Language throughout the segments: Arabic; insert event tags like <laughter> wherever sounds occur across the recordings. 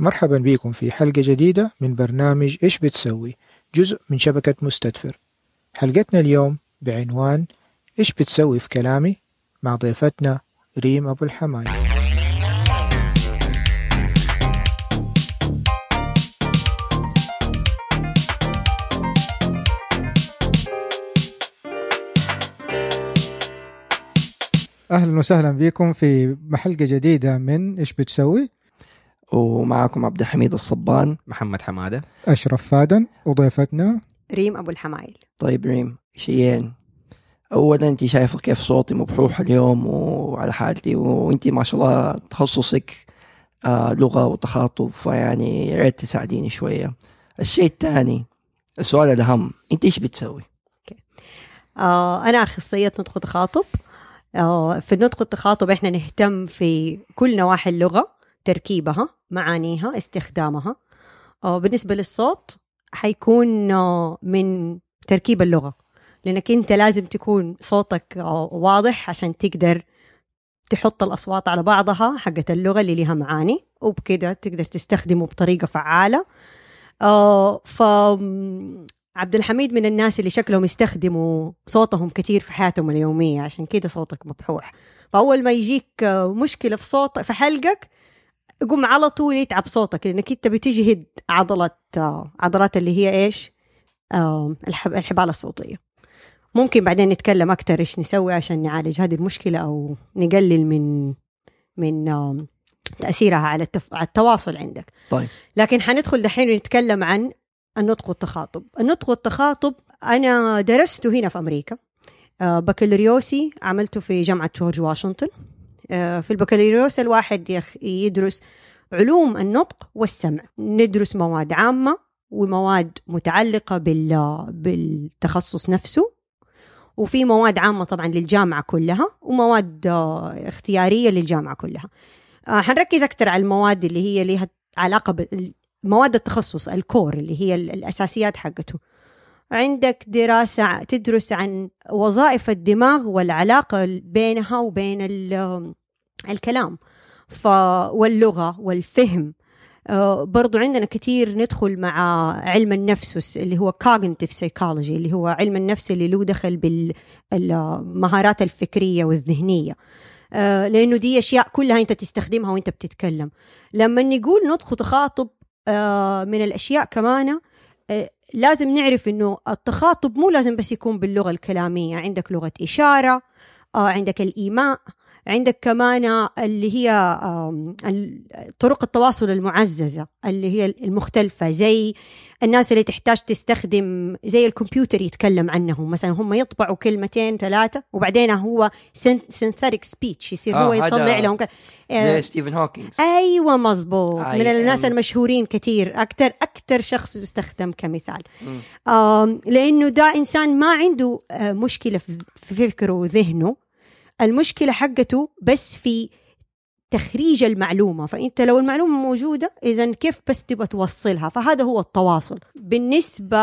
مرحبا بكم في حلقة جديدة من برنامج إيش بتسوي؟ جزء من شبكة مستدفر. حلقتنا اليوم بعنوان إيش بتسوي في كلامي؟ مع ضيفتنا ريم أبو الحماي أهلا وسهلا بكم في حلقة جديدة من إيش بتسوي؟ ومعكم عبد الحميد الصبان. محمد حمادة. أشرف فادن وضيفتنا. ريم أبو الحمايل. طيب ريم شيئين اولا انت شايفة كيف صوتي مبحوح اليوم وعلى حالتي وانت ما شاء الله تخصصك آه لغة وتخاطب فيعني يا ريت تساعديني شوية. الشيء الثاني السؤال الأهم انت إيش بتسوي؟ آه أنا أخصائية نطق وتخاطب. آه في النطق والتخاطب إحنا نهتم في كل نواحي اللغة. تركيبها معانيها استخدامها. آه بالنسبة للصوت حيكون آه من تركيب اللغة لأنك أنت لازم تكون صوتك آه واضح عشان تقدر تحط الأصوات على بعضها حقت اللغة اللي لها معاني وبكده تقدر تستخدمه بطريقة فعالة. آه ف عبد الحميد من الناس اللي شكلهم يستخدموا صوتهم كثير في حياتهم اليومية عشان كده صوتك مبحوح. فأول ما يجيك مشكلة في صوت في حلقك قوم على طول يتعب صوتك لأنك أنت بتجهد عضله آه، عضلات اللي هي إيش؟ الحب- الحبال الصوتية. ممكن بعدين نتكلم أكثر إيش نسوي عشان نعالج هذه المشكلة أو نقلل من من تأثيرها على التف... على التواصل عندك. طيب. لكن حندخل دحين ونتكلم عن النطق والتخاطب. النطق والتخاطب أنا درسته هنا في أمريكا. آه، بكالوريوسي عملته في جامعة جورج واشنطن. في البكالوريوس الواحد يدرس علوم النطق والسمع. ندرس مواد عامة ومواد متعلقة بال... بالتخصص نفسه وفي مواد عامة طبعا للجامعة كلها ومواد آه، اختيارية للجامعة كلها. آه، حنركز أكثر على المواد اللي هي لها علاقة بمواد التخصص الكور اللي هي ال- الأساسيات حقته. عندك دراسة تدرس عن وظائف الدماغ والعلاقة بينها وبين الكلام. ف واللغة والفهم. آه، برضو عندنا كثير ندخل مع علم النفس اللي هو cognitive psychology اللي هو علم النفس اللي له دخل بالمهارات الفكرية والذهنية. آه، لأنه دي أشياء كلها أنت تستخدمها وأنت بتتكلم. لما نقول نطق وتخاطب آه، من الأشياء كمان لازم نعرف إنه التخاطب مو لازم بس يكون باللغة الكلامية. عندك لغة إشارة آه عندك الإيماء عندك كمان اللي هي طرق التواصل المعززة اللي هي المختلفة زي الناس اللي تحتاج تستخدم زي الكمبيوتر يتكلم عنهم. مثلا هم يطبعوا كلمتين ثلاثة وبعدين هو سينثيتك سبيتش يصير آه، هو يطلع لهم ك- آه، زي ستيفن هوكينز أيوه مزبوط من الناس أم. المشهورين كثير. أكثر أكثر شخص يستخدم كمثال. لأنه ده إنسان ما عنده آه، مشكلة في فكره وذهنه. المشكلة حقته بس في تخريج المعلومة فإنت لو المعلومة موجودة اذا كيف بس تبغى توصلها؟ فهذا هو التواصل. بالنسبة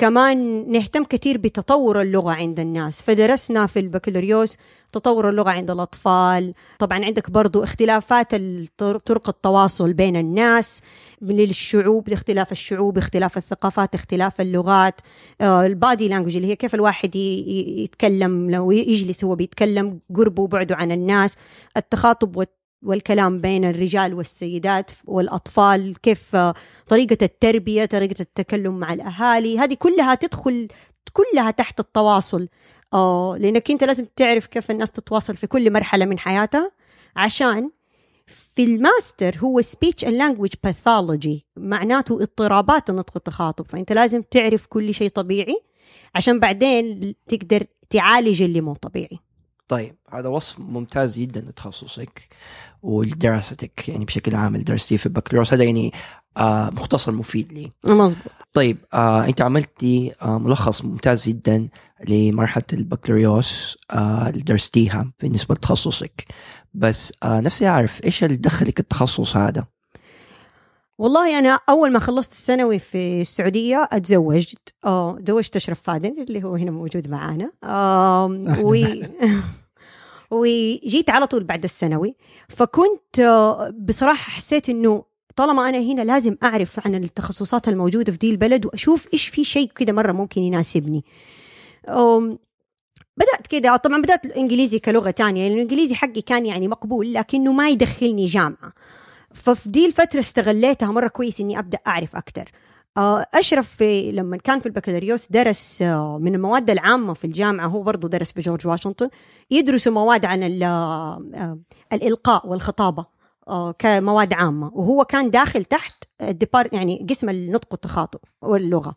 كمان نهتم كثير بتطور اللغة عند الناس. فدرسنا في البكالوريوس تطور اللغة عند الأطفال. طبعا عندك برضو اختلافات طرق التواصل بين الناس للشعوب لاختلاف الشعوب اختلاف الثقافات اختلاف اللغات. آه، البادي لانجوج اللي هي كيف الواحد يتكلم لو يجلس هو بيتكلم قربه وبعده عن الناس. التخاطب والكلام بين الرجال والسيدات والأطفال كيف آه، طريقة التربية طريقة التكلم مع الأهالي هذه كلها تدخل كلها تحت التواصل. آه لأنك أنت لازم تعرف كيف الناس تتواصل في كل مرحلة من حياتها عشان في الماستر هو speech and language pathology معناته اضطرابات النطق والتخاطب فأنت لازم تعرف كل شيء طبيعي عشان بعدين تقدر تعالج اللي مو طبيعي. طيب هذا وصف ممتاز جدا لتخصصك ولدراستك يعني بشكل عام اللي درستيه في البكالوريوس هذا يعني آه مختصر مفيد لي. مظبوط. طيب آه أنت عملتي آه ملخص ممتاز جدا لمرحلة البكالوريوس آه اللي درستيها بالنسبة لتخصصك. بس آه نفسي أعرف إيش اللي دخلك التخصص هذا؟ والله أنا أول ما خلصت الثانوي في السعودية أتزوجت. آه تزوجت أشرف فادن اللي هو هنا موجود معانا. أهلاً. و <laughs> وجيت على طول بعد الثانوي فكنت آه، بصراحة حسيت إنه طالما أنا هنا لازم أعرف عن التخصصات الموجودة في دي البلد وأشوف إيش في شيء كده مرة ممكن يناسبني. بدأت كده طبعا بدأت الإنجليزي كلغة تانية يعني الإنجليزي حقي كان يعني مقبول لكنه ما يدخلني جامعة. ففي دي الفترة استغليتها مرة كويس إني أبدأ أعرف أكثر آه، أشرف في لما كان في البكالوريوس درس آه، من المواد العامة في الجامعة هو برضه درس في جورج واشنطن يدرسوا مواد عن آه، الإلقاء والخطابة آه، كمواد عامة وهو كان داخل تحت يعني قسم النطق والتخاطب واللغة.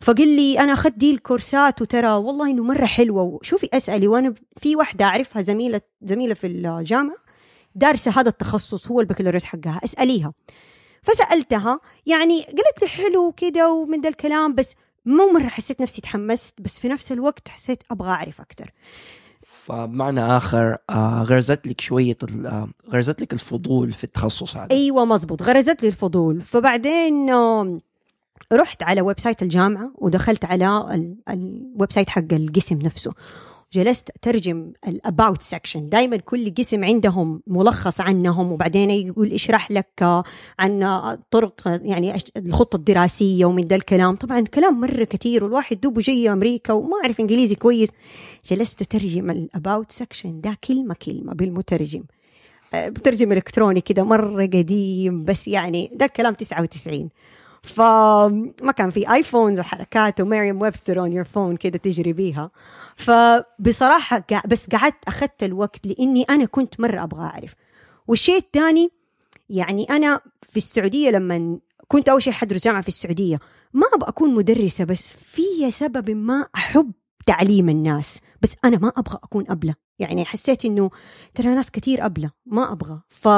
فقال لي أنا أخذت دي الكورسات وترى والله إنه مرة حلوة وشوفي أسألي وأنا في واحدة أعرفها زميلة زميلة في الجامعة دارسة هذا التخصص هو البكالوريوس حقها أسأليها. فسألتها يعني قالت لي حلو كده ومن ذا الكلام بس مو مرة حسيت نفسي تحمست بس في نفس الوقت حسيت أبغى أعرف أكثر فبمعنى آخر آه، غرزت لك شوية آه، غرزت لك الفضول في التخصص هذا. أيوه مزبوط غرزت لي الفضول. فبعدين رحت على website الجامعة ودخلت على ال- ال website حق القسم نفسه. جلست أترجم ال about section دائما كل قسم عندهم ملخص عنهم وبعدين يقول اشرح لك آه، عن آه، طرق آه، يعني الخطة الدراسية ومن ذا الكلام. طبعا كلام مرة كثير والواحد دوبه جاي أمريكا وما أعرف إنجليزي كويس. جلست أترجم ال about section ده كلمة كلمة بالمترجم. مترجم إلكتروني كده مرة قديم بس يعني ده الكلام 99 فما كان في iPhones وحركات و Merriam Webster on your phone كده تجري بيها. فبصراحة بس قعدت أخذت الوقت لإني أنا كنت مرة أبغى أعرف. والشيء الثاني يعني أنا في السعودية لما كنت أول شيء حدرس جامعة في السعودية ما أبغى أكون مدرسة بس في سبب ما أحب تعليم الناس بس أنا ما أبغى أكون أبلة. يعني حسيت إنه ترى ناس كثير أبلة ما أبغى. ف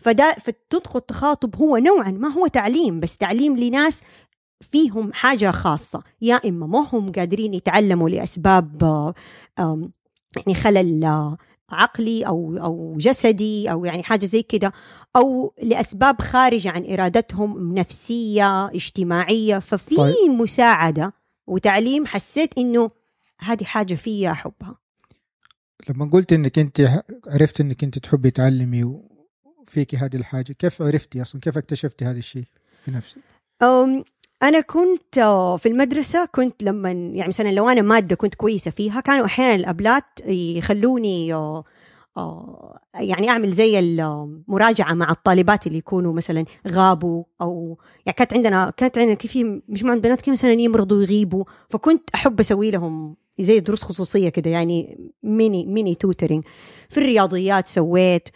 فدا فتدخل التخاطب هو نوعا ما هو تعليم بس تعليم لناس فيهم حاجة خاصة. يا إما ما هم قادرين يتعلموا لأسباب آم، يعني خلل عقلي أو أو جسدي أو يعني حاجة زي كده أو لأسباب خارجة عن إرادتهم نفسية اجتماعية. ففي طيب. مساعدة وتعليم حسيت إنه هذه حاجة فيا احبها لما قلت إنك أنت عرفت إنك أنت تحبي تعلمي وفيكي هذه الحاجة؟ كيف عرفتي أصلا؟ كيف اكتشفتي هذا الشيء في نفسك؟ أنا كنت آه، في المدرسة كنت لما يعني مثلا لو أنا مادة كنت كويسة فيها كانوا أحيانا الأبلات يخلوني آه، آه، يعني أعمل زي المراجعة مع الطالبات اللي يكونوا مثلا غابوا أو يعني كانت عندنا كانت عندنا في مجموعة بنات كده مثلا يمرضوا ويغيبوا فكنت أحب أسوي لهم زي دروس خصوصية كده يعني mini mini tutoring في الرياضيات سويت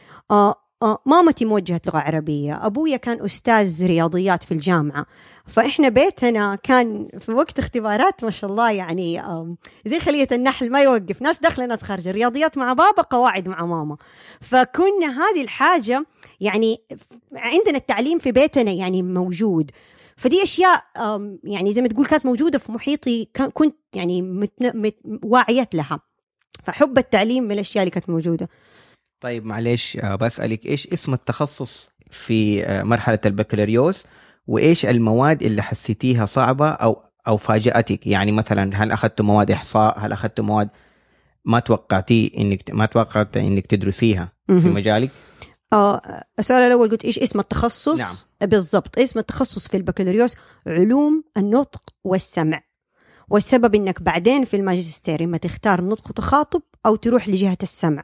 مامتي موجهة لغة عربية أبويا كان أستاذ رياضيات في الجامعة. فإحنا بيتنا كان في وقت اختبارات ما شاء الله يعني زي خلية النحل ما يوقف. ناس داخلة ناس خارجة. رياضيات مع بابا قواعد مع ماما. فكنا هذه الحاجة يعني عندنا التعليم في بيتنا يعني موجود. فدي أشياء يعني زي ما تقول كانت موجودة في محيطي كنت يعني متن... مت... واعية لها. فحب التعليم من الأشياء اللي كانت موجودة. طيب معلش آه، بسألك إيش اسم التخصص في آه، مرحلة البكالوريوس؟ وإيش المواد اللي حسيتيها صعبة أو أو فاجأتك؟ يعني مثلا هل اخذت مواد إحصاء؟ هل اخذت مواد ما توقعتي إنك ما توقعت إنك تدرسيها في. مجالك؟ آه السؤال الأول قلت إيش اسم التخصص؟ نعم. بالضبط اسم التخصص في البكالوريوس علوم النطق والسمع. والسبب إنك بعدين في الماجستير إما تختار نطق وتخاطب أو تروح لجهة السمع.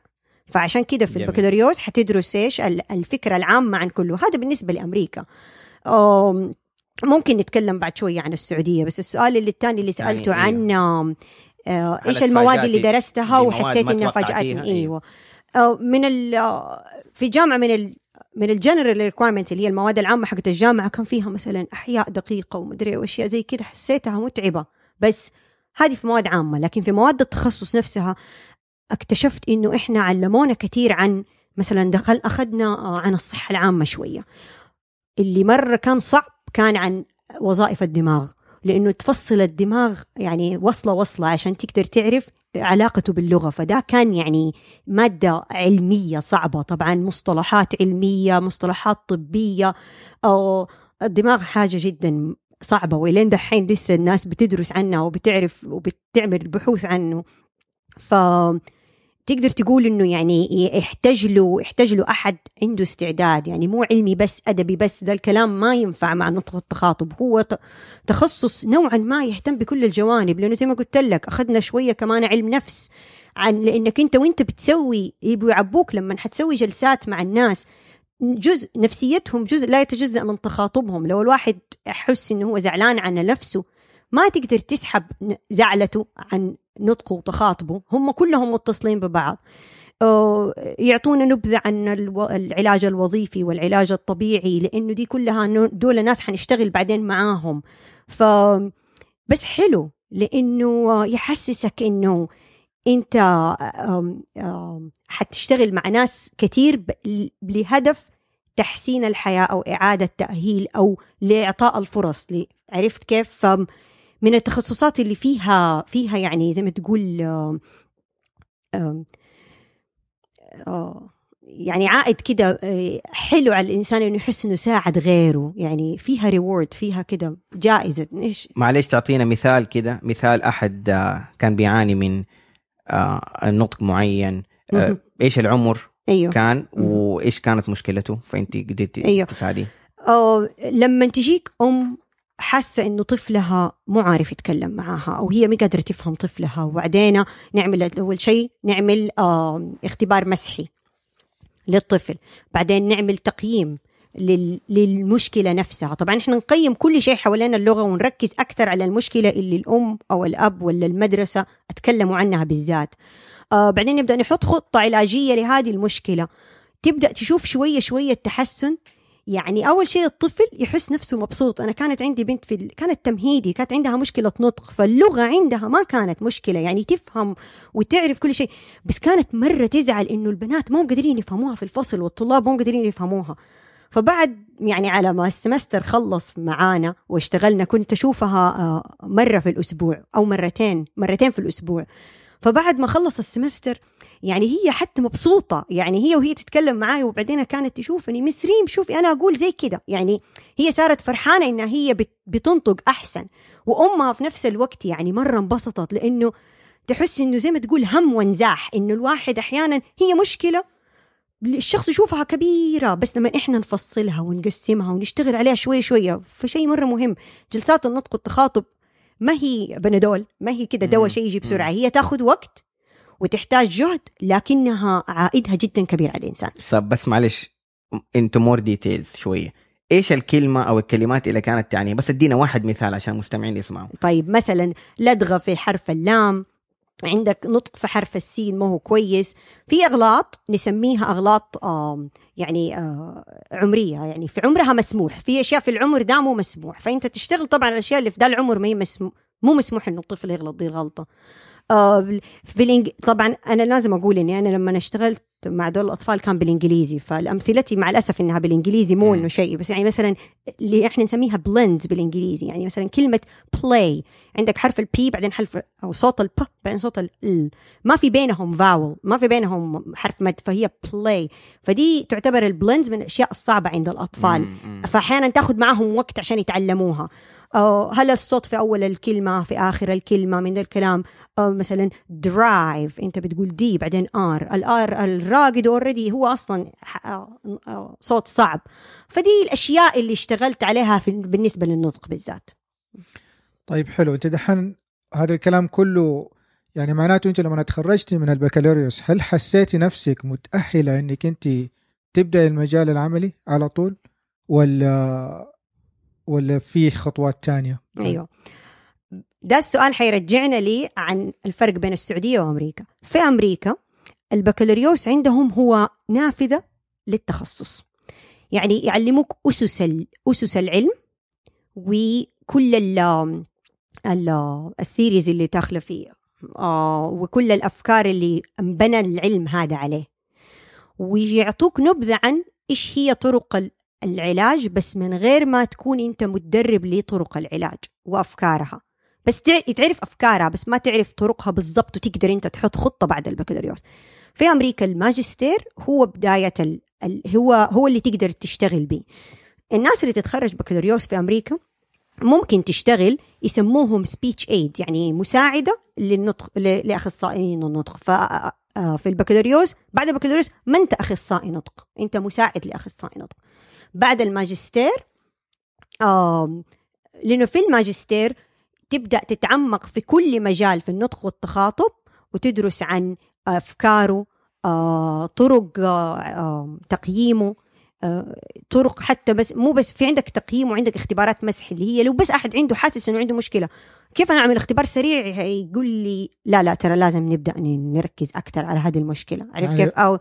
فعشان كده في. البكالوريوس حتدرس إيش ال- الفكرة العامة عن كله هذا بالنسبة لأمريكا ممكن نتكلم بعد شوية عن السعودية بس السؤال اللي الثاني اللي يعني سألته إيه. عن آه، إيش المواد اللي درستها وحسيت إنها؟ فاجأتني إيه. أيوه آه، من في جامعة من ال من ال general requirement اللي هي المواد العامة حقت الجامعة كان فيها مثلا أحياء دقيقة ومدري واشياء زي كده حسيتها متعبة بس هذه في مواد عامة لكن في مواد التخصص نفسها اكتشفت إنه إحنا علمونا كثير عن مثلا دخل أخذنا آه، عن الصحة العامة شوية. اللي مره كان صعب كان عن وظائف الدماغ لأنه تفصل الدماغ يعني وصلة وصلة عشان تقدر تعرف علاقته باللغة. فده كان يعني مادة علمية صعبة. طبعا مصطلحات علمية مصطلحات طبية أو الدماغ حاجة جدا صعبة. ولين دحين لسه الناس بتدرس عنها وبتعرف وبتعمل بحوث عنه. ف تقدر تقول إنه يعني يحتاج له يحتاج له أحد عنده استعداد. يعني مو علمي بس أدبي بس. ده الكلام ما ينفع مع نطق التخاطب. هو تخصص نوعا ما يهتم بكل الجوانب. لأنه زي ما قلت لك أخذنا شوية كمان علم نفس عن لأنك أنت وأنت بتسوي يبوا يعبوك لما حتسوي جلسات مع الناس. جزء نفسيتهم جزء لا يتجزأ من تخاطبهم. لو الواحد يحس إنه هو زعلان عن نفسه ما تقدر تسحب زعلته عن نطقه وتخاطبه هم كلهم متصلين ببعض. يعطونا نبذة عن العلاج الوظيفي والعلاج الطبيعي لأنه دي كلها دول ناس حنشتغل بعدين معاهم. ف بس حلو لأنه يحسسك إنه أنت حتشتغل مع ناس كتير لهدف تحسين الحياة أو إعادة تأهيل أو لإعطاء الفرص. عرفت كيف؟ من التخصصات اللي فيها فيها يعني زي ما تقول آم، آم، آه، يعني عائد كده آه، حلو على الإنسان إنه يحس إنه ساعد غيره يعني فيها ريورد فيها كده جائزة إيش معلش تعطينا مثال كده مثال أحد آه، كان بيعاني من آه، نطق معين آه،. إيش العمر أيوه كان. وإيش كانت مشكلته فأنت قدرتي أيوه. تساعديه لما تجيك أم حاسة إنه طفلها مو عارف يتكلم معاها أو هي ما قادرة تفهم طفلها. وبعدين نعمل أول شيء نعمل آه اختبار مسحي للطفل. بعدين نعمل تقييم لل- للمشكلة نفسها. طبعا إحنا نقيم كل شيء حوالين اللغة ونركز أكثر على المشكلة اللي الأم أو الأب ولا المدرسة أتكلموا عنها بالذات. آه بعدين نبدأ نحط خطة علاجية لهذه المشكلة. تبدأ تشوف شوية شوية تحسن يعني أول شيء الطفل يحس نفسه مبسوط. أنا كانت عندي بنت في ال... كانت تمهيدي كانت عندها مشكلة نطق فاللغة عندها ما كانت مشكلة يعني تفهم وتعرف كل شيء. بس كانت مرة تزعل إنه البنات مو قادرين يفهموها في الفصل والطلاب مو قادرين يفهموها. فبعد يعني على ما السمستر خلص معانا واشتغلنا كنت أشوفها آه، مرة في الأسبوع أو مرتين مرتين في الأسبوع. فبعد ما خلص السمستر يعني هي حتى مبسوطة. يعني هي وهي تتكلم معاي وبعدين كانت تشوفني. مس ريم شوفي أنا أقول زي كده. يعني هي صارت فرحانة إنها هي بت- بتنطق أحسن. وأمها في نفس الوقت يعني مرة انبسطت لأنه تحس إنه زي ما تقول هم وانزاح. إنه الواحد أحيانا هي مشكلة الشخص يشوفها كبيرة بس لما إحنا نفصلها ونقسمها ونشتغل عليها شوي شوية فشيء مرة مهم. جلسات النطق والتخاطب ما هي بنادول ما هي كده دواء. شيء يجي بسرعة. هي تاخذ وقت وتحتاج جهد لكنها عائدها جدا كبير على الإنسان. طب بس معلش into more details شوية. إيش الكلمة أو الكلمات اللي كانت تعني؟ بس ادينا واحد مثال عشان المستمعين يسمعوا. طيب مثلا لدغة في حرف اللام عندك نطق في حرف السين ما هو كويس. في أغلاط نسميها أغلاط آم، يعني آه، عمرية يعني في عمرها مسموح. في أشياء في العمر ده مو مسموح. فأنت تشتغل طبعا على الأشياء اللي في ده العمر ما هي مسموح مو مسموح إنه الطفل يغلط دي الغلطة. آه في الإنج... طبعا أنا لازم أقول إني أنا لما اشتغلت مع دول الأطفال كان بالإنجليزي فالامثلتي مع الأسف إنها بالإنجليزي مو. إنه شيء بس يعني مثلا اللي إحنا نسميها blends بالإنجليزي يعني مثلا كلمة play عندك حرف ال P بعدين حرف أو صوت ال P بعدين صوت ال L ما في بينهم vowel ما في بينهم حرف مد فهي play فدي تعتبر ال blends من الأشياء الصعبة عند الأطفال. فاحيانا تاخذ معهم وقت عشان يتعلموها هل الصوت في أول الكلمة في آخر الكلمة من الكلام؟ أو مثلا drive أنت بتقول D بعدين R ال R الراقد already هو آه، صوت صعب. فدي الأشياء اللي اشتغلت عليها في بالنسبة للنطق بالذات. طيب حلو. أنت دحين هذا الكلام كله يعني معناته أنت لما تخرجتي من البكالوريوس هل حسيتي نفسك متأهلة إنك أنت تبدأ المجال العملي على طول؟ ولا ولا في خطوات تانية؟ أيوه. ده السؤال حيرجعنا لي عن الفرق بين السعودية وأمريكا. في أمريكا البكالوريوس عندهم هو نافذة للتخصص. يعني يعلموك أسس ال- أسس العلم وكل ال ال الثيريز اللي داخله فيه. آه وكل الأفكار اللي انبنى العلم هذا عليه. ويعطوك نبذة عن إيش هي طرق ال- العلاج بس من غير ما تكون أنت متدرب لطرق العلاج وأفكارها. بس تع- تعرف أفكارها بس ما تعرف طرقها بالضبط وتقدر أنت تحط خطة بعد البكالوريوس. في أمريكا الماجستير هو بداية ال... ال... هو هو اللي تقدر تشتغل به الناس اللي تتخرج بكالوريوس في أمريكا ممكن تشتغل يسموهم speech aid يعني مساعدة للنطق لأخصائيين النطق. ف آه، في البكالوريوس بعد البكالوريوس ما أنت أخصائي نطق أنت مساعد لأخصائي نطق. بعد الماجستير آم، لأنه في الماجستير تبدأ تتعمق في كل مجال في النطق والتخاطب وتدرس عن أفكاره آه، طرق تقييمه طرق حتى بس مو بس في عندك تقييم وعندك اختبارات مسح اللي هي لو بس أحد عنده حاسس إنه عنده مشكلة كيف أنا أعمل اختبار سريع؟ يقول لي لا لا ترى لازم نبدأ نركز أكثر على هذه المشكلة عرفت كيف؟ أو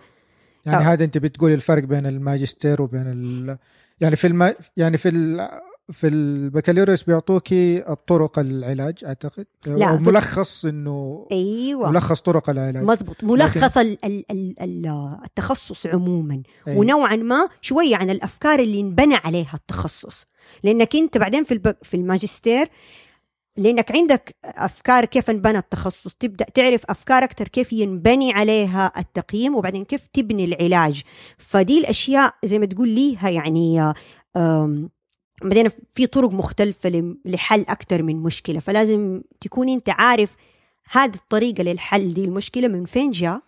يعني آه. هذا انت بتقول الفرق بين الماجستير وبين ال... يعني في الم... يعني في ال... في البكالوريوس بيعطوكي الطرق العلاج أعتقد؟ لا، ملخص إنه أيوه. ملخص طرق العلاج. مزبوط ملخص ال ال ال ال التخصص عموما. أيوة. ونوعا ما شوية عن الأفكار اللي انبنى عليها التخصص. لأنك انت بعدين في الب... في الماجستير لأنك عندك أفكار كيف انبنى التخصص تبدأ تعرف أفكار أكثر كيف ينبني عليها التقييم وبعدين كيف تبني العلاج. فدي الأشياء زي ما تقول ليها يعني بعدين في طرق مختلفة لم- لحل أكثر من مشكلة. فلازم تكون أنت عارف هذه الطريقة للحل دي المشكلة من فين جاء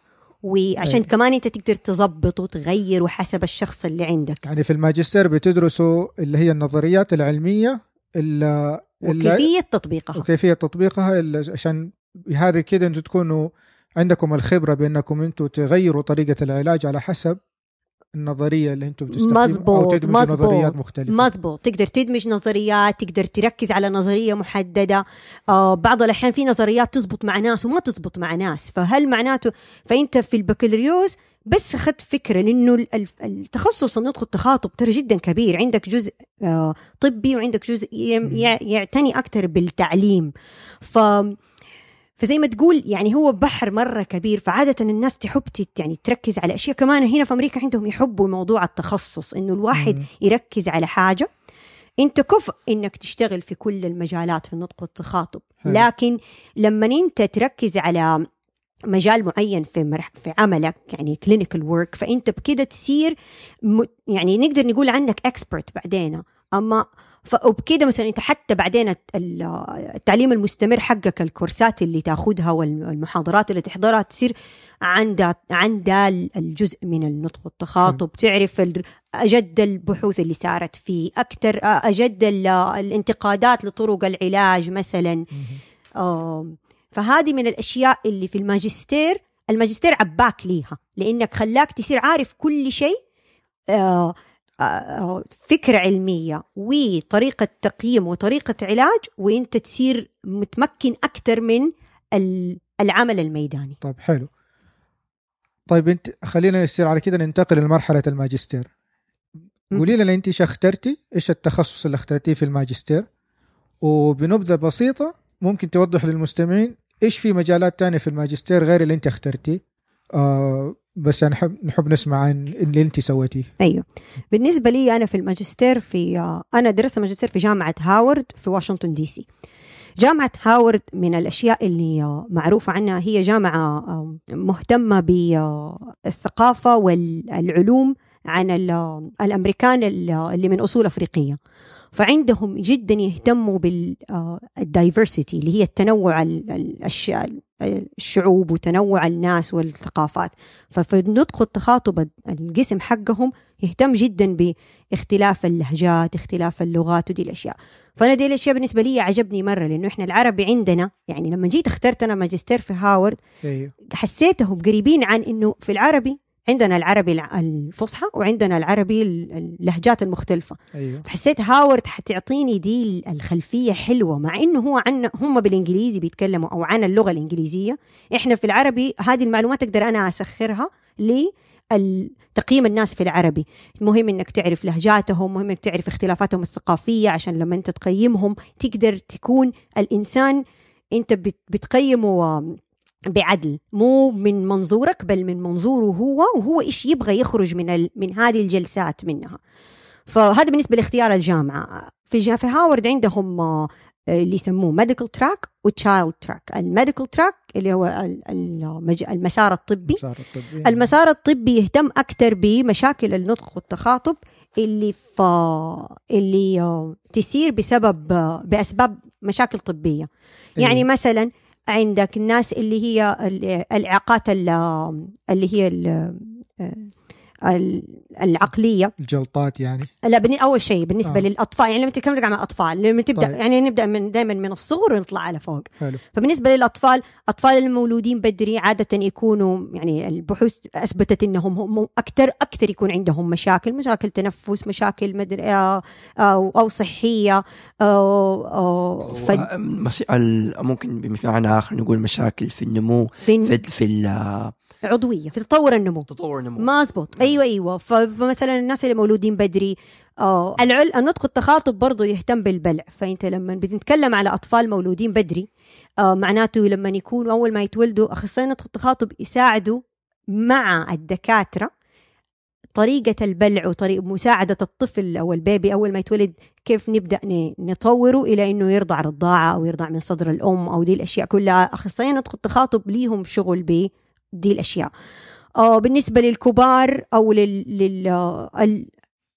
وعشان أي. كمان أنت تقدر تظبط وتغير وحسب الشخص اللي عندك. يعني في الماجستير بتدرسوا اللي هي النظريات العلمية اللي اللي وكيفية تطبيقها. وكيفية تطبيقها عشان هذا كده أنتوا تكونوا عندكم الخبرة بأنكم أنتوا تغيروا طريقة العلاج على حسب النظرية اللي أنتوا بتستخدموا أو مزبوط، تدمجوا مزبوط، نظريات مختلفة. مزبوط تقدر تدمج نظريات تقدر تركز على نظرية محددة. آه بعض الأحيان في نظريات تزبط مع ناس وما تزبط مع ناس. فهل معناته فأنت في البكالوريوس بس إنه ال- ال- التخصص النطق والتخاطب ترى جدا كبير. عندك جزء آه طبي وعندك جزء يعتني أكثر بالتعليم. ف فزي ما تقول يعني هو بحر مرة كبير. فعادة الناس تحب يعني تركز على أشياء. كمان هنا في أمريكا عندهم يحبوا موضوع التخصص إنه الواحد مم. يركز على حاجة. أنت كفء إنك تشتغل في كل المجالات في النطق والتخاطب. لكن لما أنت تركز على مجال معين في مرح في عملك يعني clinical work فأنت بكده تصير م يعني نقدر نقول عنك expert بعدين. أما وبكده مثلا أنت حتى بعدين الت- ال- التعليم المستمر حقك الكورسات اللي تأخذها والمحاضرات اللي تحضرها تصير عند عند الجزء من النطق والتخاطب تعرف أجد البحوث اللي صارت فيه أكثر أجد ال- الانتقادات لطرق العلاج مثلا. فهذه من الأشياء اللي في الماجستير الماجستير عباك ليها لأنك خلاك تصير عارف كل شيء آه، آه، فكرة علمية وطريقة تقييم وطريقة علاج وأنت تصير متمكن أكثر من ال- العمل الميداني. طيب حلو. طيب انت خلينا يصير على كده ننتقل لمرحلة الماجستير. قولي لنا انت إيش اخترتي؟ إيش التخصص اللي اخترتيه في الماجستير؟ وبنبذة بسيطة ممكن توضح للمستمعين إيش في مجالات تانية في الماجستير غير اللي أنت اخترتيه؟ آه بس نحب نحب نسمع عن اللي أنت سويتيه. أيوه. بالنسبة لي أنا في الماجستير في آه، أنا درست ماجستير في جامعة هاورد في واشنطن دي سي. جامعة هاورد من الأشياء اللي آه، معروفة عنها هي جامعة آه، مهتمة بالثقافة والعلوم عن ال- الأمريكان ال- اللي من أصول أفريقية. فعندهم جدا يهتموا بالدايفرسيتي اللي هي التنوع ال- ال- الش- الشعوب وتنوع الناس والثقافات. ففي النطق والتخاطب القسم حقهم يهتم جدا باختلاف اللهجات اختلاف اللغات ودي الأشياء. فأنا دي الأشياء بالنسبة لي عجبني مرة لأنه إحنا العربي عندنا يعني لما جيت اخترت أنا ماجستير في هاورد أيوه حسيتهم قريبين عن إنه في العربي عندنا العربي الع- الفصحى وعندنا العربي ال- اللهجات المختلفة. أيوه. حسيت هاورد حتعطيني دي ال- الخلفية حلوة مع إنه هو عن هم بالإنجليزي بيتكلموا أو عن اللغة الإنجليزية. إحنا في العربي هذه المعلومات أقدر أنا أسخرها لتقييم الناس في العربي. مهم إنك تعرف لهجاتهم مهم إنك تعرف اختلافاتهم الثقافية عشان لما أنت تقيمهم تقدر تكون الإنسان أنت بت- بتقيمه بعدل مو من منظورك بل من منظوره هو وهو إيش يبغى يخرج من ال... من هذه الجلسات منها. فهذا بالنسبة لاختيار الجامعة. في في هاورد عندهم آه، اللي يسموه medical track و child track ال medical track اللي هو المسار الطبي. المسار الطبي. المسار الطبي يهتم أكثر بمشاكل النطق والتخاطب اللي ف... اللي آه، تسير بسبب آه، بأسباب مشاكل طبية. يعني أيوة. مثلا عندك الناس اللي هي ال- الإعاقات ال- اللي هي ال- ال- العقلية. الجلطات يعني. لا بن- أول شيء بالنسبة آه. آه. للأطفال يعني لما تتكلم عن الأطفال لما تبدأ طيب. يعني نبدأ من دائما من الصغر ونطلع على فوق. حلو. فبالنسبة للأطفال أطفال المولودين بدري عادة يكونوا يعني البحوث أثبتت أنهم هم أكثر أكثر يكون عندهم مشاكل مشاكل تنفس مشاكل مدري آه، أو, أو صحية أو, أو ف- ممكن بمعنى آخر نقول مشاكل في النمو في في في ال- عضوية في تطور النمو. تطور النمو. مظبوط أيوه أيوه. فمثلا الناس اللي مولودين بدري آه العل... النطق التخاطب برضه يهتم بالبلع. فأنت لما بنتكلم على أطفال مولودين بدري آه معناته لما يكونوا أول ما يتولدوا اخصائي نطق التخاطب يساعدوا مع الدكاترة طريقة البلع وطريقة مساعدة الطفل أو ال baby أول ما يتولد كيف نبدأ نطوره إلى إنه يرضع رضاعة أو يرضع من صدر الأم أو دي الأشياء كلها. أخصائيين نطق التخاطب ليهم شغل بدي الأشياء. آه بالنسبة للكبار أو لل, لل... آه، ال...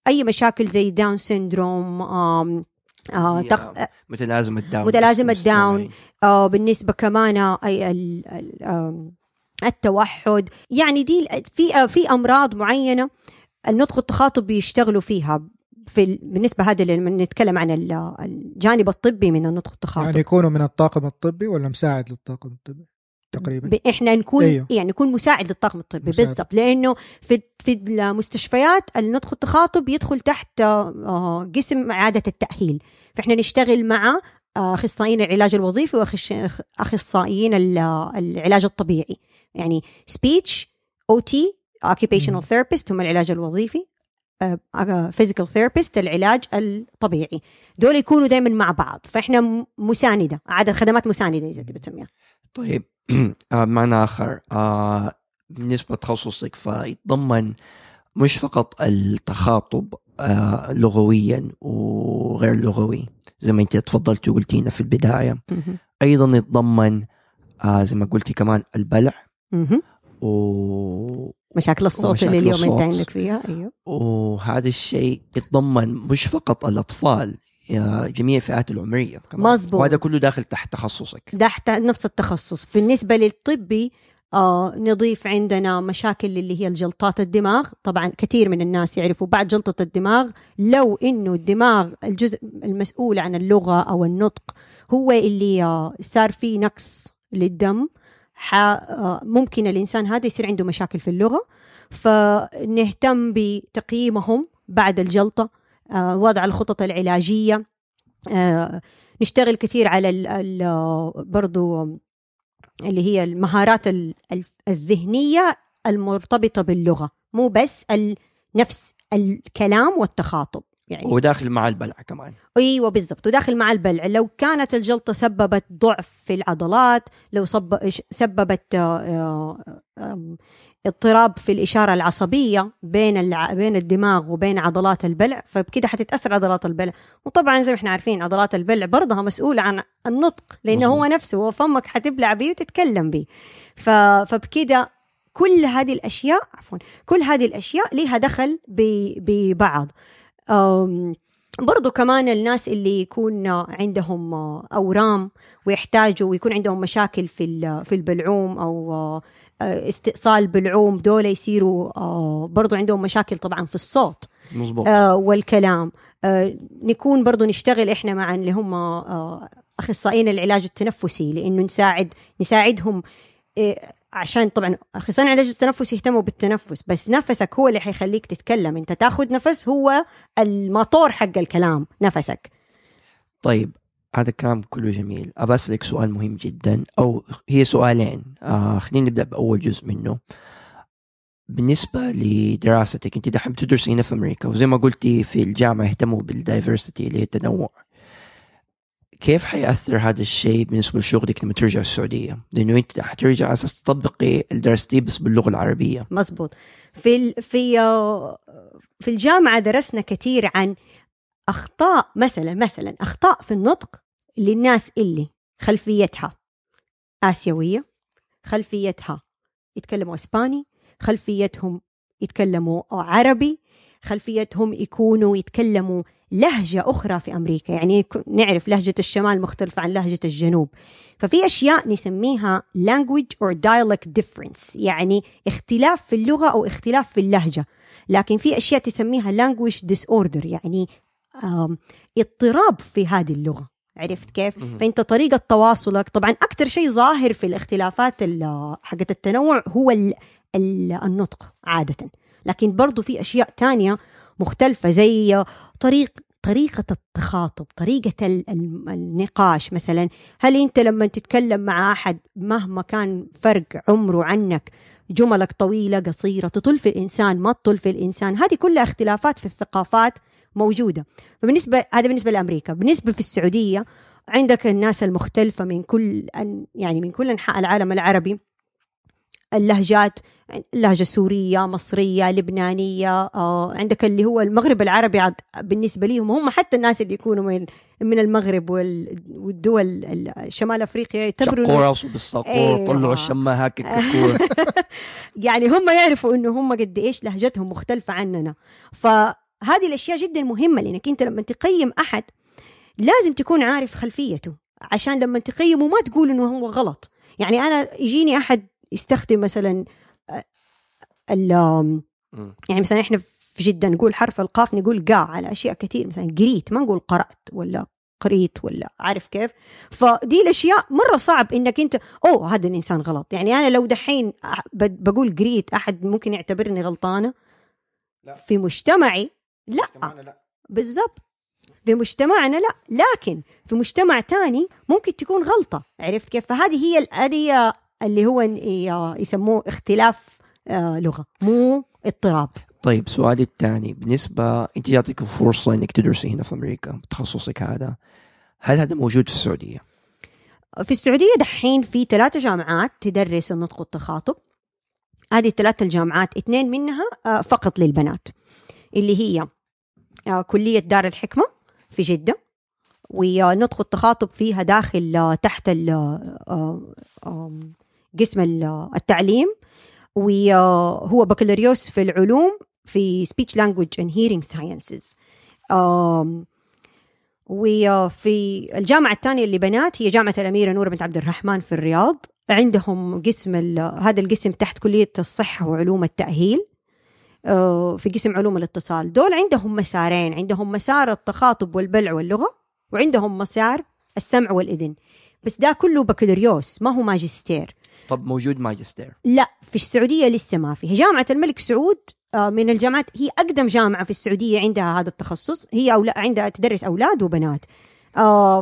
أي مشاكل زي Down syndrome آم... آه تخ... متلازمة داون متلازمة داون. آه بالنسبة كمان أي ال... ال... التوحد. يعني دي في آه، في أمراض معينة النطق التخاطب بيشتغلوا فيها في ال... بالنسبة هذا لما نتكلم عن ال- الجانب الطبي من النطق التخاطب. يعني يكونوا من الطاقم الطبي ولا مساعد للطاقم الطبي؟ تقريبا. إحنا نكون أيوه. يعني نكون مساعد للطاقم الطبي. بالضبط. لأنه في في المستشفيات النطق التخاطب يدخل تحت آه، قسم اعاده التأهيل. فإحنا نشتغل مع آه، أخصائيين العلاج الوظيفي واخصائيين ال- العلاج الطبيعي. يعني speech OT occupational therapist هم العلاج الوظيفي physical therapist العلاج الطبيعي. دول يكونوا دائما مع بعض. فإحنا مساندة عدد خدمات مساندة إذا تبي تسميها. طيب آه، <clears throat> بمعنى آخر آه، بالنسبة لتخصصك فيتضمن مش فقط التخاطب آه، لغويا وغير لغوي زي ما انت تفضلتي وقلتينا في البداية مهم. أيضا يتضمن آه، زي ما قلتي كمان البلع. و... مشاكل الصوت ومشاكل اللي اليوم انت. عندك فيها أيوه وهذا الشيء يتضمن مش فقط الأطفال آه، جميع الفئات العمرية كمان. مظبوط. وهذا كله داخل تحت تخصصك. تحت نفس التخصص. بالنسبة للطبي آه نضيف عندنا مشاكل اللي هي الجلطات الدماغ. طبعا كثير من الناس يعرفوا بعد جلطة الدماغ لو إنه الدماغ الجزء المسؤول عن اللغة أو النطق هو اللي آه صار فيه نقص للدم آه ممكن الإنسان هذا يصير عنده مشاكل في اللغة. فنهتم بتقييمهم بعد الجلطة. وضع الخطط العلاجية. آه نشتغل كثير على ال ال برضو اللي هي المهارات ال- ال- الذهنية المرتبطة باللغة مو بس نفس الكلام والتخاطب يعني. وداخل مع البلع كمان. أيوه بالضبط وداخل مع البلع. لو كانت الجلطة سببت ضعف في العضلات لو. سببت آه، آه، اضطراب في الإشارة العصبية بين الع... بين الدماغ وبين عضلات البلع فبكده حتتأثر عضلات البلع. وطبعا زي ما إحنا عارفين عضلات البلع برضها مسؤولة عن النطق لأنه مظبوط. هو نفسه هو فمك حتبلع بيه وتتكلم بيه. ف... فبكده كل هذه الأشياء عفوا كل هذه الأشياء لها دخل ب... ببعض. أم، برضو كمان الناس اللي يكون عندهم أورام ويحتاجوا ويكون عندهم مشاكل في ال- في البلعوم أو استئصال بلعوم دول يصيروا آه، برضو عندهم مشاكل طبعا في الصوت. مظبوط. آه، والكلام. آه، نكون برضو نشتغل إحنا مع اللي هم أخصائيين العلاج التنفسي لأنه نساعد نساعدهم عشان طبعا أخصائيين العلاج التنفسي يهتموا بالتنفس بس نفسك هو اللي حيخليك تتكلم. أنت تاخذ نفس هو الموتور حق الكلام نفسك. طيب هذا الكلام كله جميل. أبى أسألك سؤال مهم جدا أو هي سؤالين. آه خلينا نبدأ بأول جزء منه. بالنسبة لدراستك أنت دحين بتدرسي هنا في أمريكا وزي ما قلتي في الجامعة يهتموا بالدايفرسيتي اللي هي التنوع. كيف حيأثر هذا الشيء بالنسبة لشغلك لما ترجع السعودية؟ لأنه أنت حترجع على أساس تطبقي الدرستي بس باللغة العربية. مزبوط في في آه، في الجامعة درسنا كثير عن أخطاء مثلا مثلا أخطاء في النطق للناس اللي خلفيتها آسيوية خلفيتها يتكلموا إسباني خلفيتهم يتكلموا عربي خلفيتهم يكونوا يتكلموا لهجة أخرى في أمريكا. يعني نعرف لهجة الشمال مختلفة عن لهجة الجنوب. ففي أشياء نسميها language or dialect difference يعني اختلاف في اللغة أو اختلاف في اللهجة. لكن في أشياء تسميها language disorder يعني اضطراب في هذه اللغة. عرفت كيف؟ فأنت طريقة تواصلك طبعا أكثر شيء ظاهر في الاختلافات ال- حقت التنوع هو ال- ال- النطق عادة. لكن برضو في أشياء تانية مختلفة زي طريق طريقة التخاطب طريقة ال- ال- النقاش مثلا. هل أنت لما تتكلم مع أحد مهما كان فرق عمره عنك جملك طويلة قصيرة تطل في الإنسان ما تطل في الإنسان هذه كلها اختلافات في الثقافات موجودة. فبالنسبة هذا بالنسبة لأمريكا. بالنسبة في السعودية عندك الناس المختلفة من كل أن يعني من كل أنحاء العالم العربي. اللهجات اللهجة السورية مصرية لبنانية آه، عندك اللي هو المغرب العربي عاد بالنسبة لهم هم حتى الناس اللي يكونوا من من المغرب وال- والدول ال- شمال أفريقيا يعتبروا شقوا راسه بالصقور أيوة. طلعوا الشمة هاك <laughs> الكاكور يعني هم يعرفوا إنه هم قد إيش لهجتهم مختلفة عننا. فهذه الأشياء جدا مهمة لأنك أنت لما تقيم أحد لازم تكون عارف خلفيته عشان لما تقيمه ما تقول إنه هو غلط يعني أنا يجيني أحد يستخدم مثلا آه، ال. يعني مثلا إحنا في جدة نقول حرف القاف نقول قا على أشياء كثير مثلا قريت ما نقول قرأت ولا قريت ولا عارف كيف فدي الأشياء مرة صعب إنك أنت أوه هذا الإنسان غلط يعني أنا لو دحين بقول قريت أحد ممكن يعتبرني غلطانة لا. في مجتمعي لا. بالضبط. في مجتمعنا لا. لكن في مجتمع تاني ممكن تكون غلطة. عرفت كيف؟ فهذه هي هذه اللي هو يسموه اختلاف آه، لغة مو اضطراب. طيب سؤالي الثاني. بالنسبة أنت جاتك الفرصة إنك تدرسي هنا في أمريكا بتخصصك هذا. هل هذا موجود في السعودية؟ في السعودية دحين في ثلاثة جامعات تدرس النطق والتخاطب. هذه الثلاثة الجامعات اثنين منها آه، فقط للبنات. اللي هي آه، كلية دار الحكمة في جدة ونطق التخاطب فيها داخل آه، تحت آه، قسم ال- التعليم. وهو بكالوريوس في العلوم في speech language and hearing sciences. وفي الجامعة الثانية اللي بنات هي جامعة الأميرة نور بنت عبد الرحمن في الرياض. عندهم قسم هذا القسم تحت كلية الصحة وعلوم التأهيل. آه، في قسم علوم الاتصال. دول عندهم مسارين. عندهم مسار التخاطب والبلع واللغة وعندهم مسار السمع والإذن. بس ده كله بكالوريوس ما هو ماجستير. طب موجود ماجستير؟ لا في السعودية لسه ما في. جامعة الملك سعود آه، من الجامعات هي أقدم جامعة في السعودية عندها هذا التخصص. هي أولا عندها تدرس أولاد وبنات. آه،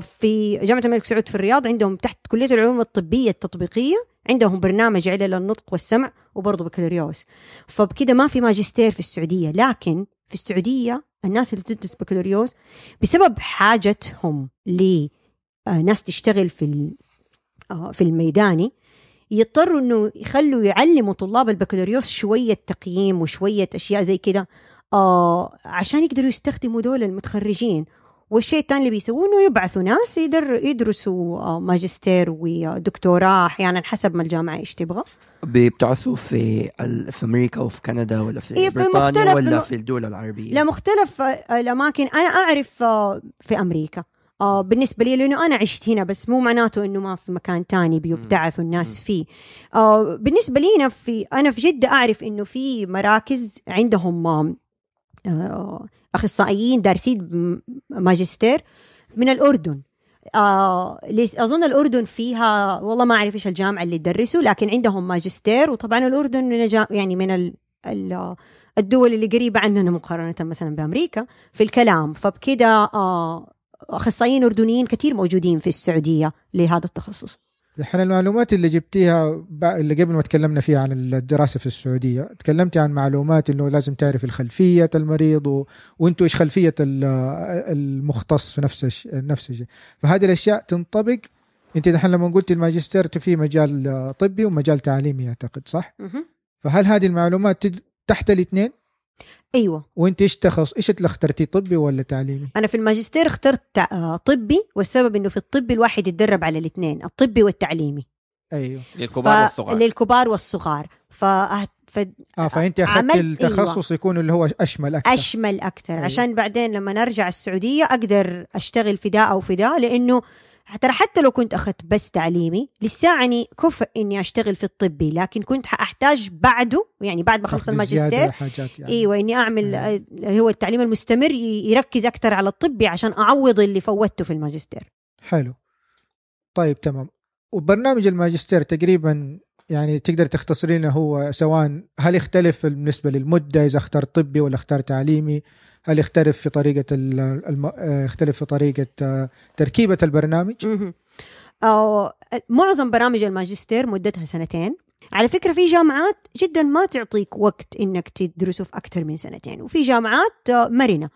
في جامعة الملك سعود في الرياض عندهم تحت كلية العلوم الطبية التطبيقية عندهم برنامج علل النطق والسمع وبرضه بكالوريوس. فبكده ما في ماجستير في السعودية لكن في السعودية الناس اللي تدرس بكالوريوس بسبب حاجتهم لناس تشتغل في آه، في الميداني يضطروا إنه يخلوا يعلموا طلاب البكالوريوس شوية تقييم وشوية أشياء زي كده آه عشان يقدروا يستخدموا دول المتخرجين. والشيء الثاني اللي بيسووه انه يبعثوا ناس يدر يدرسوا آه ماجستير ودكتوراه أحيانا حسب ما الجامعة إيش تبغى. بتعرفوا في في أمريكا وفي كندا ولا في إيه، في بريطانيا مختلف ولا في الدول العربية؟ لا مختلف آه، الأماكن. أنا أعرف آه، في أمريكا. بالنسبة لي لأنه أنا عشت هنا بس مو معناته إنه ما في مكان تاني بيبتعثوا الناس فيه. بالنسبة لينا في أنا في جدة أعرف إنه في مراكز عندهم أخصائيين دارسين ماجستير من الأردن. آه أظن الأردن فيها والله ما أعرف إيش الجامعة اللي تدرسوا لكن عندهم ماجستير وطبعا الأردن من يعني من ال ال الدول اللي قريبة عننا مقارنة مثلا بأمريكا في الكلام. فبكده آه أخصائيين أردنيين كثير موجودين في السعودية لهذا التخصص. الحين المعلومات اللي جبتيها اللي قبل ما تكلمنا فيها عن الدراسة في السعودية تكلمتي عن معلومات إنه لازم تعرف الخلفية المريض و... وأنتم إيش خلفية ال- المختص في نفس الش... نفس الشيء فهذه الأشياء تنطبق أنت الحين لما قلت الماجستير في مجال طبي ومجال تعليمي أعتقد صح. فهل هذه المعلومات. تحت الإثنين أيوة. وانت إيش تخص إيش اللي اخترتي طبي ولا تعليمي؟ أنا في الماجستير اخترت آه، طبي والسبب إنه في الطبي الواحد يتدرب على الاثنين الطبي والتعليمي. أيوه. للكبار والصغار. للكبار والصغار. ف... ف... آه فأنت أخذت عملت- التخصص يكون اللي هو أشمل أكثر. أشمل أكثر. أيوة. عشان بعدين لما نرجع السعودية أقدر أشتغل في ده أو في ده لأنه ترى حتى لو كنت أخذت بس تعليمي لساني كفء إني أشتغل في الطبي لكن كنت حأحتاج بعده يعني بعد ما زيادة الماجستير حاجات يعني. إيوه إني أعمل آه، هو التعليم المستمر يركز أكثر على الطبي عشان أعوض اللي فوتته في الماجستير. حلو. طيب تمام. وبرنامج الماجستير تقريبا يعني تقدر تختصر لنا هو سواء هل يختلف بالنسبة للمدة إذا اخترت طبي ولا اخترت تعليمي؟ هل يختلف في طريقة ال- الم... آه، يختلف في طريقة آه، تركيبة البرنامج. أو معظم برامج الماجستير مدتها سنتين على فكرة في جامعات جدا ما تعطيك وقت إنك تدرسه في أكثر من سنتين وفي جامعات آه، مرنة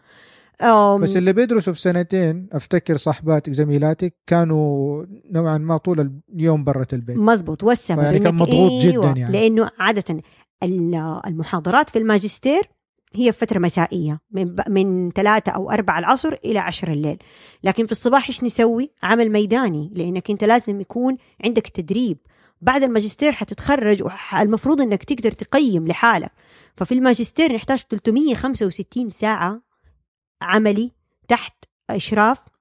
بس اللي بيدرسوا في سنتين أفتكر صاحباتك زميلاتك كانوا نوعا ما طول اليوم برة البيت مزبوط والسبب يعني كان مضغوط أيوة جداً يعني. لأنه عادة ال- المحاضرات في الماجستير هي فترة مسائية من من ثلاثة أو أربعة العصر إلى عشر الليل. لكن في الصباح إيش نسوي؟ عمل ميداني لأنك أنت لازم يكون عندك تدريب. بعد الماجستير حتتخرج والمفروض أنك تقدر تقيم لحالك. ففي الماجستير نحتاج 365 ساعة عملي تحت إشراف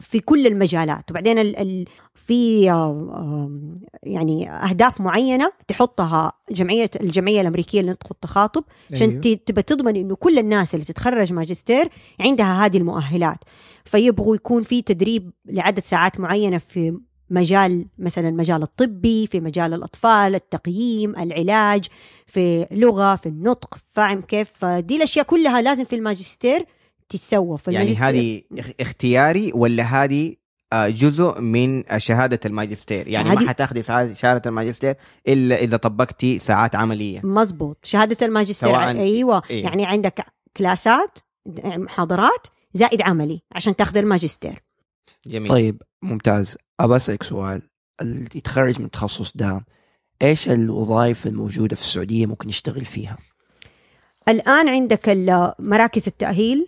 في كل المجالات. وبعدين ال ال في آه، يعني أهداف معينة تحطها جمعية الجمعية الأمريكية للنطق والتخاطب عشان أيوه. تبى تضمن إنه كل الناس اللي تتخرج ماجستير عندها هذه المؤهلات. فيبغوا يكون في تدريب لعدد ساعات معينة في مجال مثلا المجال الطبي في مجال الأطفال التقييم العلاج في لغة في النطق فاهم كيف. فدي الأشياء كلها لازم في الماجستير تتسوى في يعني هذه اخ- اختياري ولا هذه آه، جزء من شهادة الماجستير؟ يعني ما حتاخذي شهادة الماجستير إلا إذا طبقتي ساعات عملية. مزبوط شهادة الماجستير سواء- أيوة. إيه. يعني عندك كلاسات محاضرات زائد عملي عشان تاخذ الماجستير. جميل. طيب ممتاز. أبى أسألك سؤال. اللي يتخرج من التخصص ده إيش الوظائف الموجودة في السعودية ممكن يشتغل فيها؟ الآن عندك مراكز التأهيل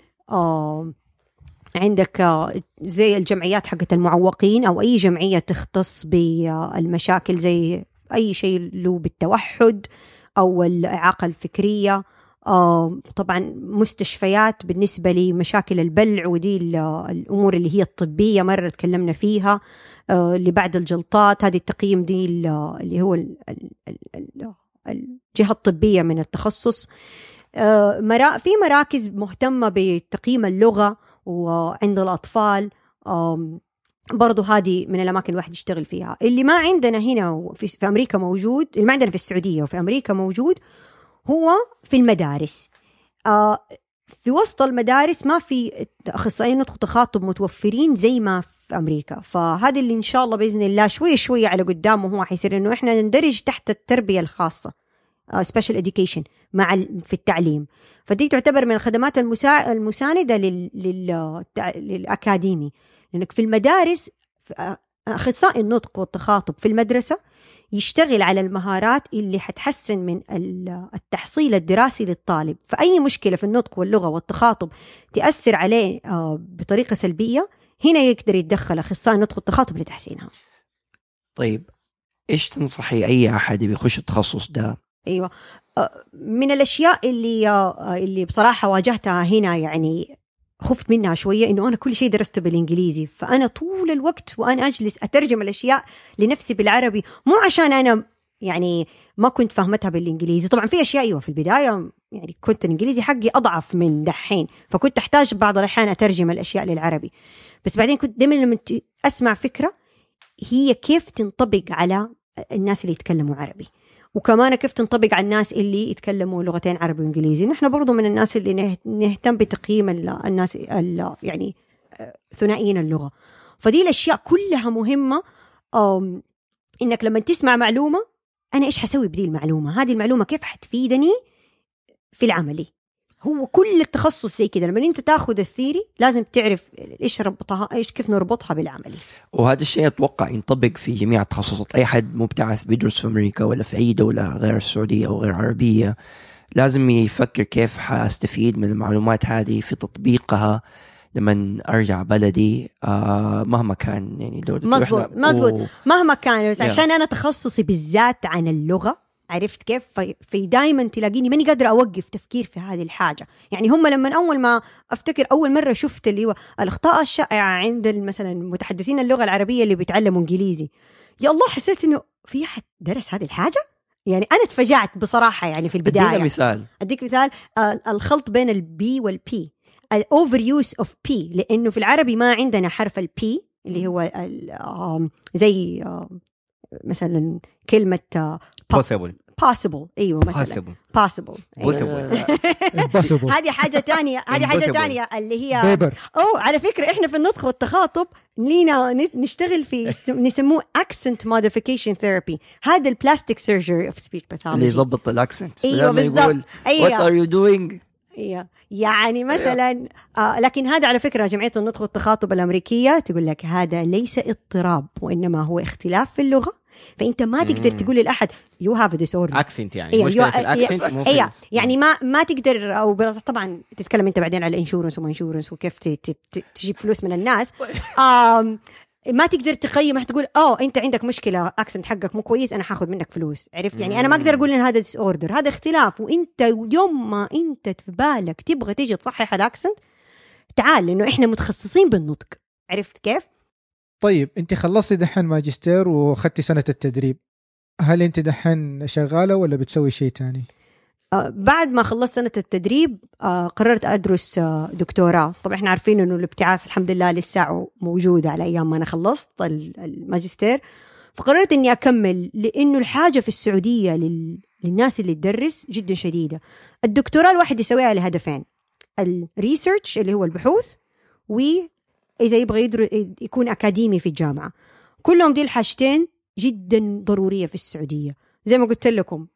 عندك آه، زي الجمعيات حقت المعوقين أو أي جمعية تختص بالمشاكل زي أي شيء له بالتوحد أو الإعاقة الفكرية. آه، طبعا مستشفيات بالنسبة لمشاكل البلع ودي ال- الأمور اللي هي الطبية مرة تكلمنا فيها. آه، اللي بعد الجلطات. هذه التقييم دي ال- اللي هو ال- ال- ال- ال- الجهة الطبية من التخصص. آه، في مراكز مهتمة بتقييم اللغة وعند الأطفال برضو هذه من الأماكن الواحد يشتغل فيها. اللي ما عندنا هنا في, أمريكا موجود اللي ما عندنا في السعودية وفي أمريكا موجود هو في المدارس. آه، في وسط المدارس ما في أخصائيين نطق وتخاطب متوفرين زي ما في أمريكا. فهذا اللي إن شاء الله بإذن الله شوية شوية على قدام وهو حيصير إنه إحنا نندرج تحت التربية الخاصة. special education مع في التعليم. فدي تعتبر من الخدمات المسا... المساندة لل... للأكاديمي. لأنك في المدارس في- أخصائي النطق والتخاطب في المدرسة يشتغل على المهارات اللي حتحسن من ال- التحصيل الدراسي للطالب. فأي مشكلة في النطق واللغة والتخاطب تأثر عليه آه، بطريقة سلبية هنا يقدر يتدخل أخصائي النطق والتخاطب لتحسينها. طيب إيش تنصحي أي أحد يبي يخش التخصص ده؟ أيوه. آه، من الأشياء اللي آه، اللي بصراحة واجهتها هنا يعني خفت منها شوية إنه أنا كل شيء درسته بالإنجليزي. فأنا طول الوقت وأنا أجلس أترجم الأشياء لنفسي بالعربي مو عشان أنا يعني ما كنت فاهمتها بالإنجليزي. طبعا في أشياء أيوه في البداية يعني كنت الإنجليزي حقي أضعف من دحين فكنت أحتاج بعض الأحيان أترجم الأشياء للعربي. بس بعدين كنت دائما لما أسمع فكرة هي كيف تنطبق على الناس اللي يتكلموا عربي. وكمان كيف تنطبق على الناس اللي يتكلموا لغتين عربي وإنجليزي. نحن برضو من الناس اللي نه- نهتم بتقييم ال- الناس ال- يعني آه، ثنائيين اللغة. فدي الأشياء كلها مهمة. إنك لما تسمع معلومة أنا إيش حسوي بدي المعلومة؟ هذه المعلومة كيف حتفيدني في العملي؟ هو كل التخصص زي كده لما انت تاخذ الثيري لازم تعرف إيش ربطها إيش كيف نربطها بالعملي. وهذا الشيء أتوقع ينطبق في جميع التخصصات. أي حد مبتعث بيدرس في أمريكا ولا في أي دولة غير السعودية أو غير عربية لازم يفكر كيف حأستفيد من المعلومات هذه في تطبيقها لما أرجع بلدي آه مهما كان يعني مظبوط، وإحنا- مظبوط. و- مهما كان بس Yeah. عشان أنا تخصصي بالذات عن اللغة عرفت كيف؟ في, في دائما تلاقيني ماني قادرة أوقف تفكير في هذه الحاجة. يعني هم لما أول ما أفتكر أول مرة شفت اللي هو الأخطاء الشائعة عند مثلا متحدثين اللغة العربية اللي بيتعلموا إنجليزي. يا الله حسيت إنه في أحد درس هذه الحاجة؟ يعني أنا تفاجأت بصراحة يعني في البداية. مثال. أديك مثال. آه، الخلط بين ال P وال B ال overuse of P لأنه في العربي ما عندنا حرف ال P اللي هو زي مثلا كلمة آه، possible. Possible. أيوه مثلا possible. <laughs> Impossible. هذه حاجة تانية هذه حاجة. تانية اللي هي بيبر أوه على فكرة إحنا في النطق والتخاطب لينا ن- نشتغل في اس- نسموه accent modification therapy. هذا ال plastic surgery of speech اللي pathology يظبط ال accent إيوه بالضبط يقول إيوه. What are you doing? أيوه يعني مثلا آه لكن هذا على فكرة جمعية النطق والتخاطب الأمريكية تقول لك هذا ليس اضطراب وإنما هو اختلاف في اللغة. فأنت ما تقدر. تقول لأحد you have disorder accent يعني أيوة، مشكله في ال accent ال- يعني ما ما تقدر أو طبعا تتكلم أنت بعدين على insurance وما insurance وكيف تجيب فلوس من الناس. <laughs> ما تقدر تقيم تقول آه أنت عندك مشكلة accent حقك مو كويس أنا حاخذ منك فلوس. عرفت؟ يعني أنا ما أقدر أقول إن هذا disorder هذا اختلاف. وأنت يوم ما أنت في بالك تبغى تيجي تصحح ال accent تعال لأنه إحنا متخصصين بالنطق. عرفت كيف؟ طيب أنت خلصتي دحين ماجستير وأخذتي سنة التدريب. هل أنت دحين شغالة ولا بتسوي شيء تاني؟ آه، بعد ما خلصت سنة التدريب آه، قررت أدرس آه، دكتوراه. طبعا إحنا عارفين أنه الابتعاث الحمد لله لسه موجودة على أيام ما أنا خلصت ال- الماجستير. فقررت أني أكمل لأنه الحاجة في السعودية لل... للناس اللي تدرس جدا شديدة. الدكتوراه الواحد يسويها لهدفين الريسيرش اللي هو البحوث وإذا يبغى يدر... يكون أكاديمي في الجامعة. كلهم دي الحاجتين جدا ضرورية في السعودية. زي ما قلت لكم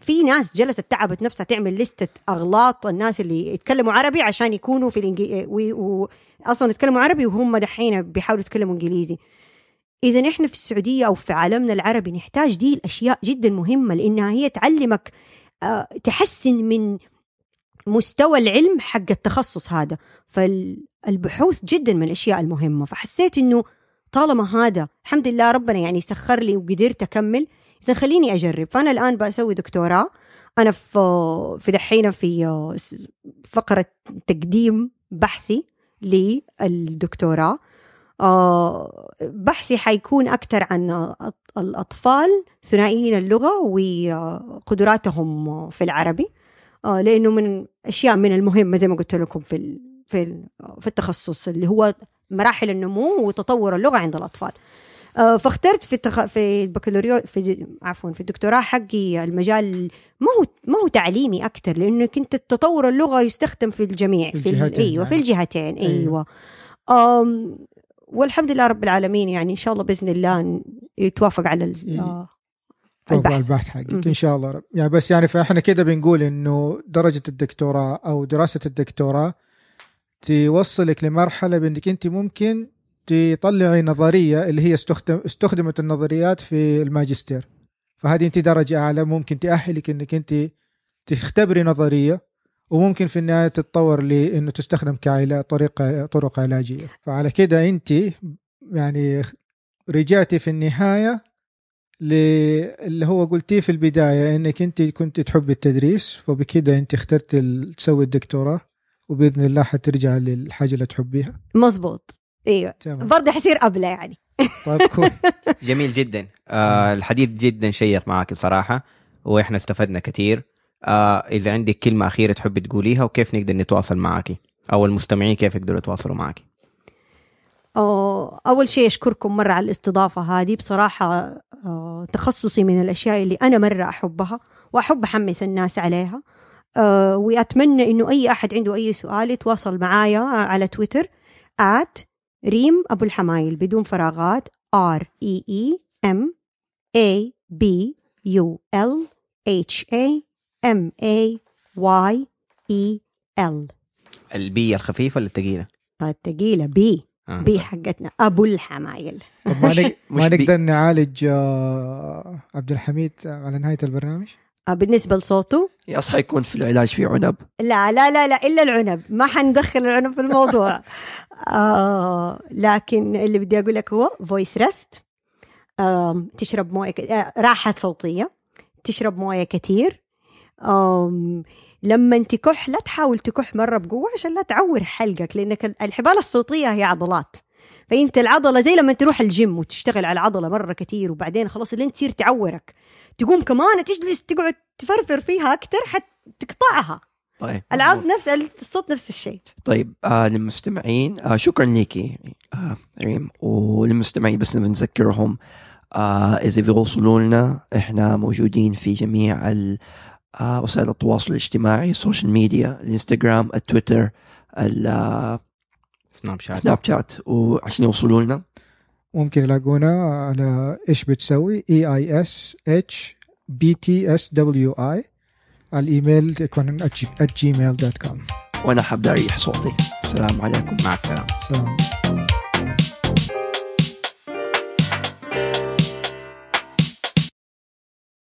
في ناس جلست تعبت نفسها تعمل لستة أغلاط الناس اللي يتكلموا عربي عشان يكونوا في الإنجليزي و... أصلا يتكلموا عربي وهم دحين بيحاولوا يتكلموا إنجليزي. إذا إحنا في السعودية أو في عالمنا العربي نحتاج دي الأشياء جدا مهمة لأنها هي تعلمك آه، تحسن من مستوى العلم حق التخصص هذا. فالبحوث جدا من الأشياء المهمة. فحسيت إنه طالما هذا الحمد لله ربنا يعني سخر لي وقدرت أكمل إذا خليني أجرب. فأنا الآن بسوي دكتوراه. أنا في في دحين في فقرة تقديم بحثي للدكتوراه. آه، بحثي حيكون أكثر عن الأطفال ثنائيين اللغة وقدراتهم في العربي. آه، لأنه من أشياء من المهمة زي ما قلت لكم في في في التخصص اللي هو مراحل النمو وتطور اللغة عند الأطفال. فاخترت في التخ... في البكالوريوس في عفوا في الدكتوراه حقي المجال ما هو ما هو تعليمي أكثر لأنه كنت تطور اللغة يستخدم في الجميع في في ال... الجهتين أيوه في. الجهتين أيوة. أيوه, أم... والحمد لله رب العالمين يعني إن شاء الله بإذن الله يتوافق على ال... إيه. آه، فوق البحث. البحث حقك. إن شاء الله رب يعني بس يعني فإحنا كده بنقول إنه درجة الدكتوراه أو دراسة الدكتوراه توصلك لمرحلة بإنك أنت ممكن تطلعي نظرية اللي هي استخدم استخدمت النظريات في الماجستير. فهذه أنت درجة أعلى ممكن تأهلك إنك أنت تختبري نظرية وممكن في النهاية تتطور لأنه تستخدم كعلاج طريقة طرق علاجية. فعلى كده أنت يعني رجعتي في النهاية اللي هو قلتيه في البداية إنك أنت كنت تحب التدريس وبكده أنت اخترت تسوي الدكتوراه وبإذن الله حترجع للحاجة اللي تحبيها. مظبوط. إيوه. تمام. برضه حصير أبلة يعني. طيب كويس <laughs> جميل جدا. آه الحديث جدا شيق معك صراحة وإحنا استفدنا كثير. آه إذا عندك كلمة أخيرة تحبي تقوليها وكيف نقدر نتواصل معك أو المستمعين كيف يقدروا يتواصلوا معك أول شيء أشكركم مرة على الاستضافة هذه. بصراحة آه، تخصصي من الأشياء اللي أنا مرة أحبها وأحب أحمس الناس عليها. آه، وأتمنى إنه أي أحد عنده أي سؤال يتواصل معايا على تويتر at ريم أبو الحمايل بدون فراغات R E E M A B U L H A M A Y E L البية الخفيفه ولا الثقيله الثقيلة بي. آه. بي حقتنا. أبو الحمايل. طب ما. <laughs> نقدر نعالج آه، عبد الحميد على نهاية البرنامج؟ آه، بالنسبة لصوته؟ يصحى يكون في العلاج في عنب. لا لا لا لا إلا العنب. ما حندخل العنب في الموضوع. <laughs> آه لكن اللي بدي أقول لك هو voice rest آه تشرب موية ك... آه راحة صوتية تشرب موية كتير. آم لما تكح لا تحاول تكح مرة بقوة عشان لا تعور حلقك لأنك الحبال الصوتية هي عضلات. فأنت العضلة زي لما تروح الجيم وتشتغل على العضلة مرة كثير وبعدين خلاص أنت تصير تعورك تقوم كمان تجلس تقعد تفرفر فيها أكثر حتقطعها طيب العض نفس الصوت نفس الشيء. طيب آه للمستمعين آه شكرا ليكي آه ريم. وللمستمعين بس بنذكرهم آه إذا بيوصلوا لنا إحنا موجودين في جميع ال- آه وسائل التواصل الاجتماعي ال social media الإنستغرام التويتر السناب سناب شات. شات. وعشان يوصلوا لنا ممكن يلاقونا على إيش بتسوي؟ اي اي اس اتش B T S W I الإيميل يكون at gmail.com وأنا حابب اريح صوتي. السلام عليكم. مع السلامة. سلام.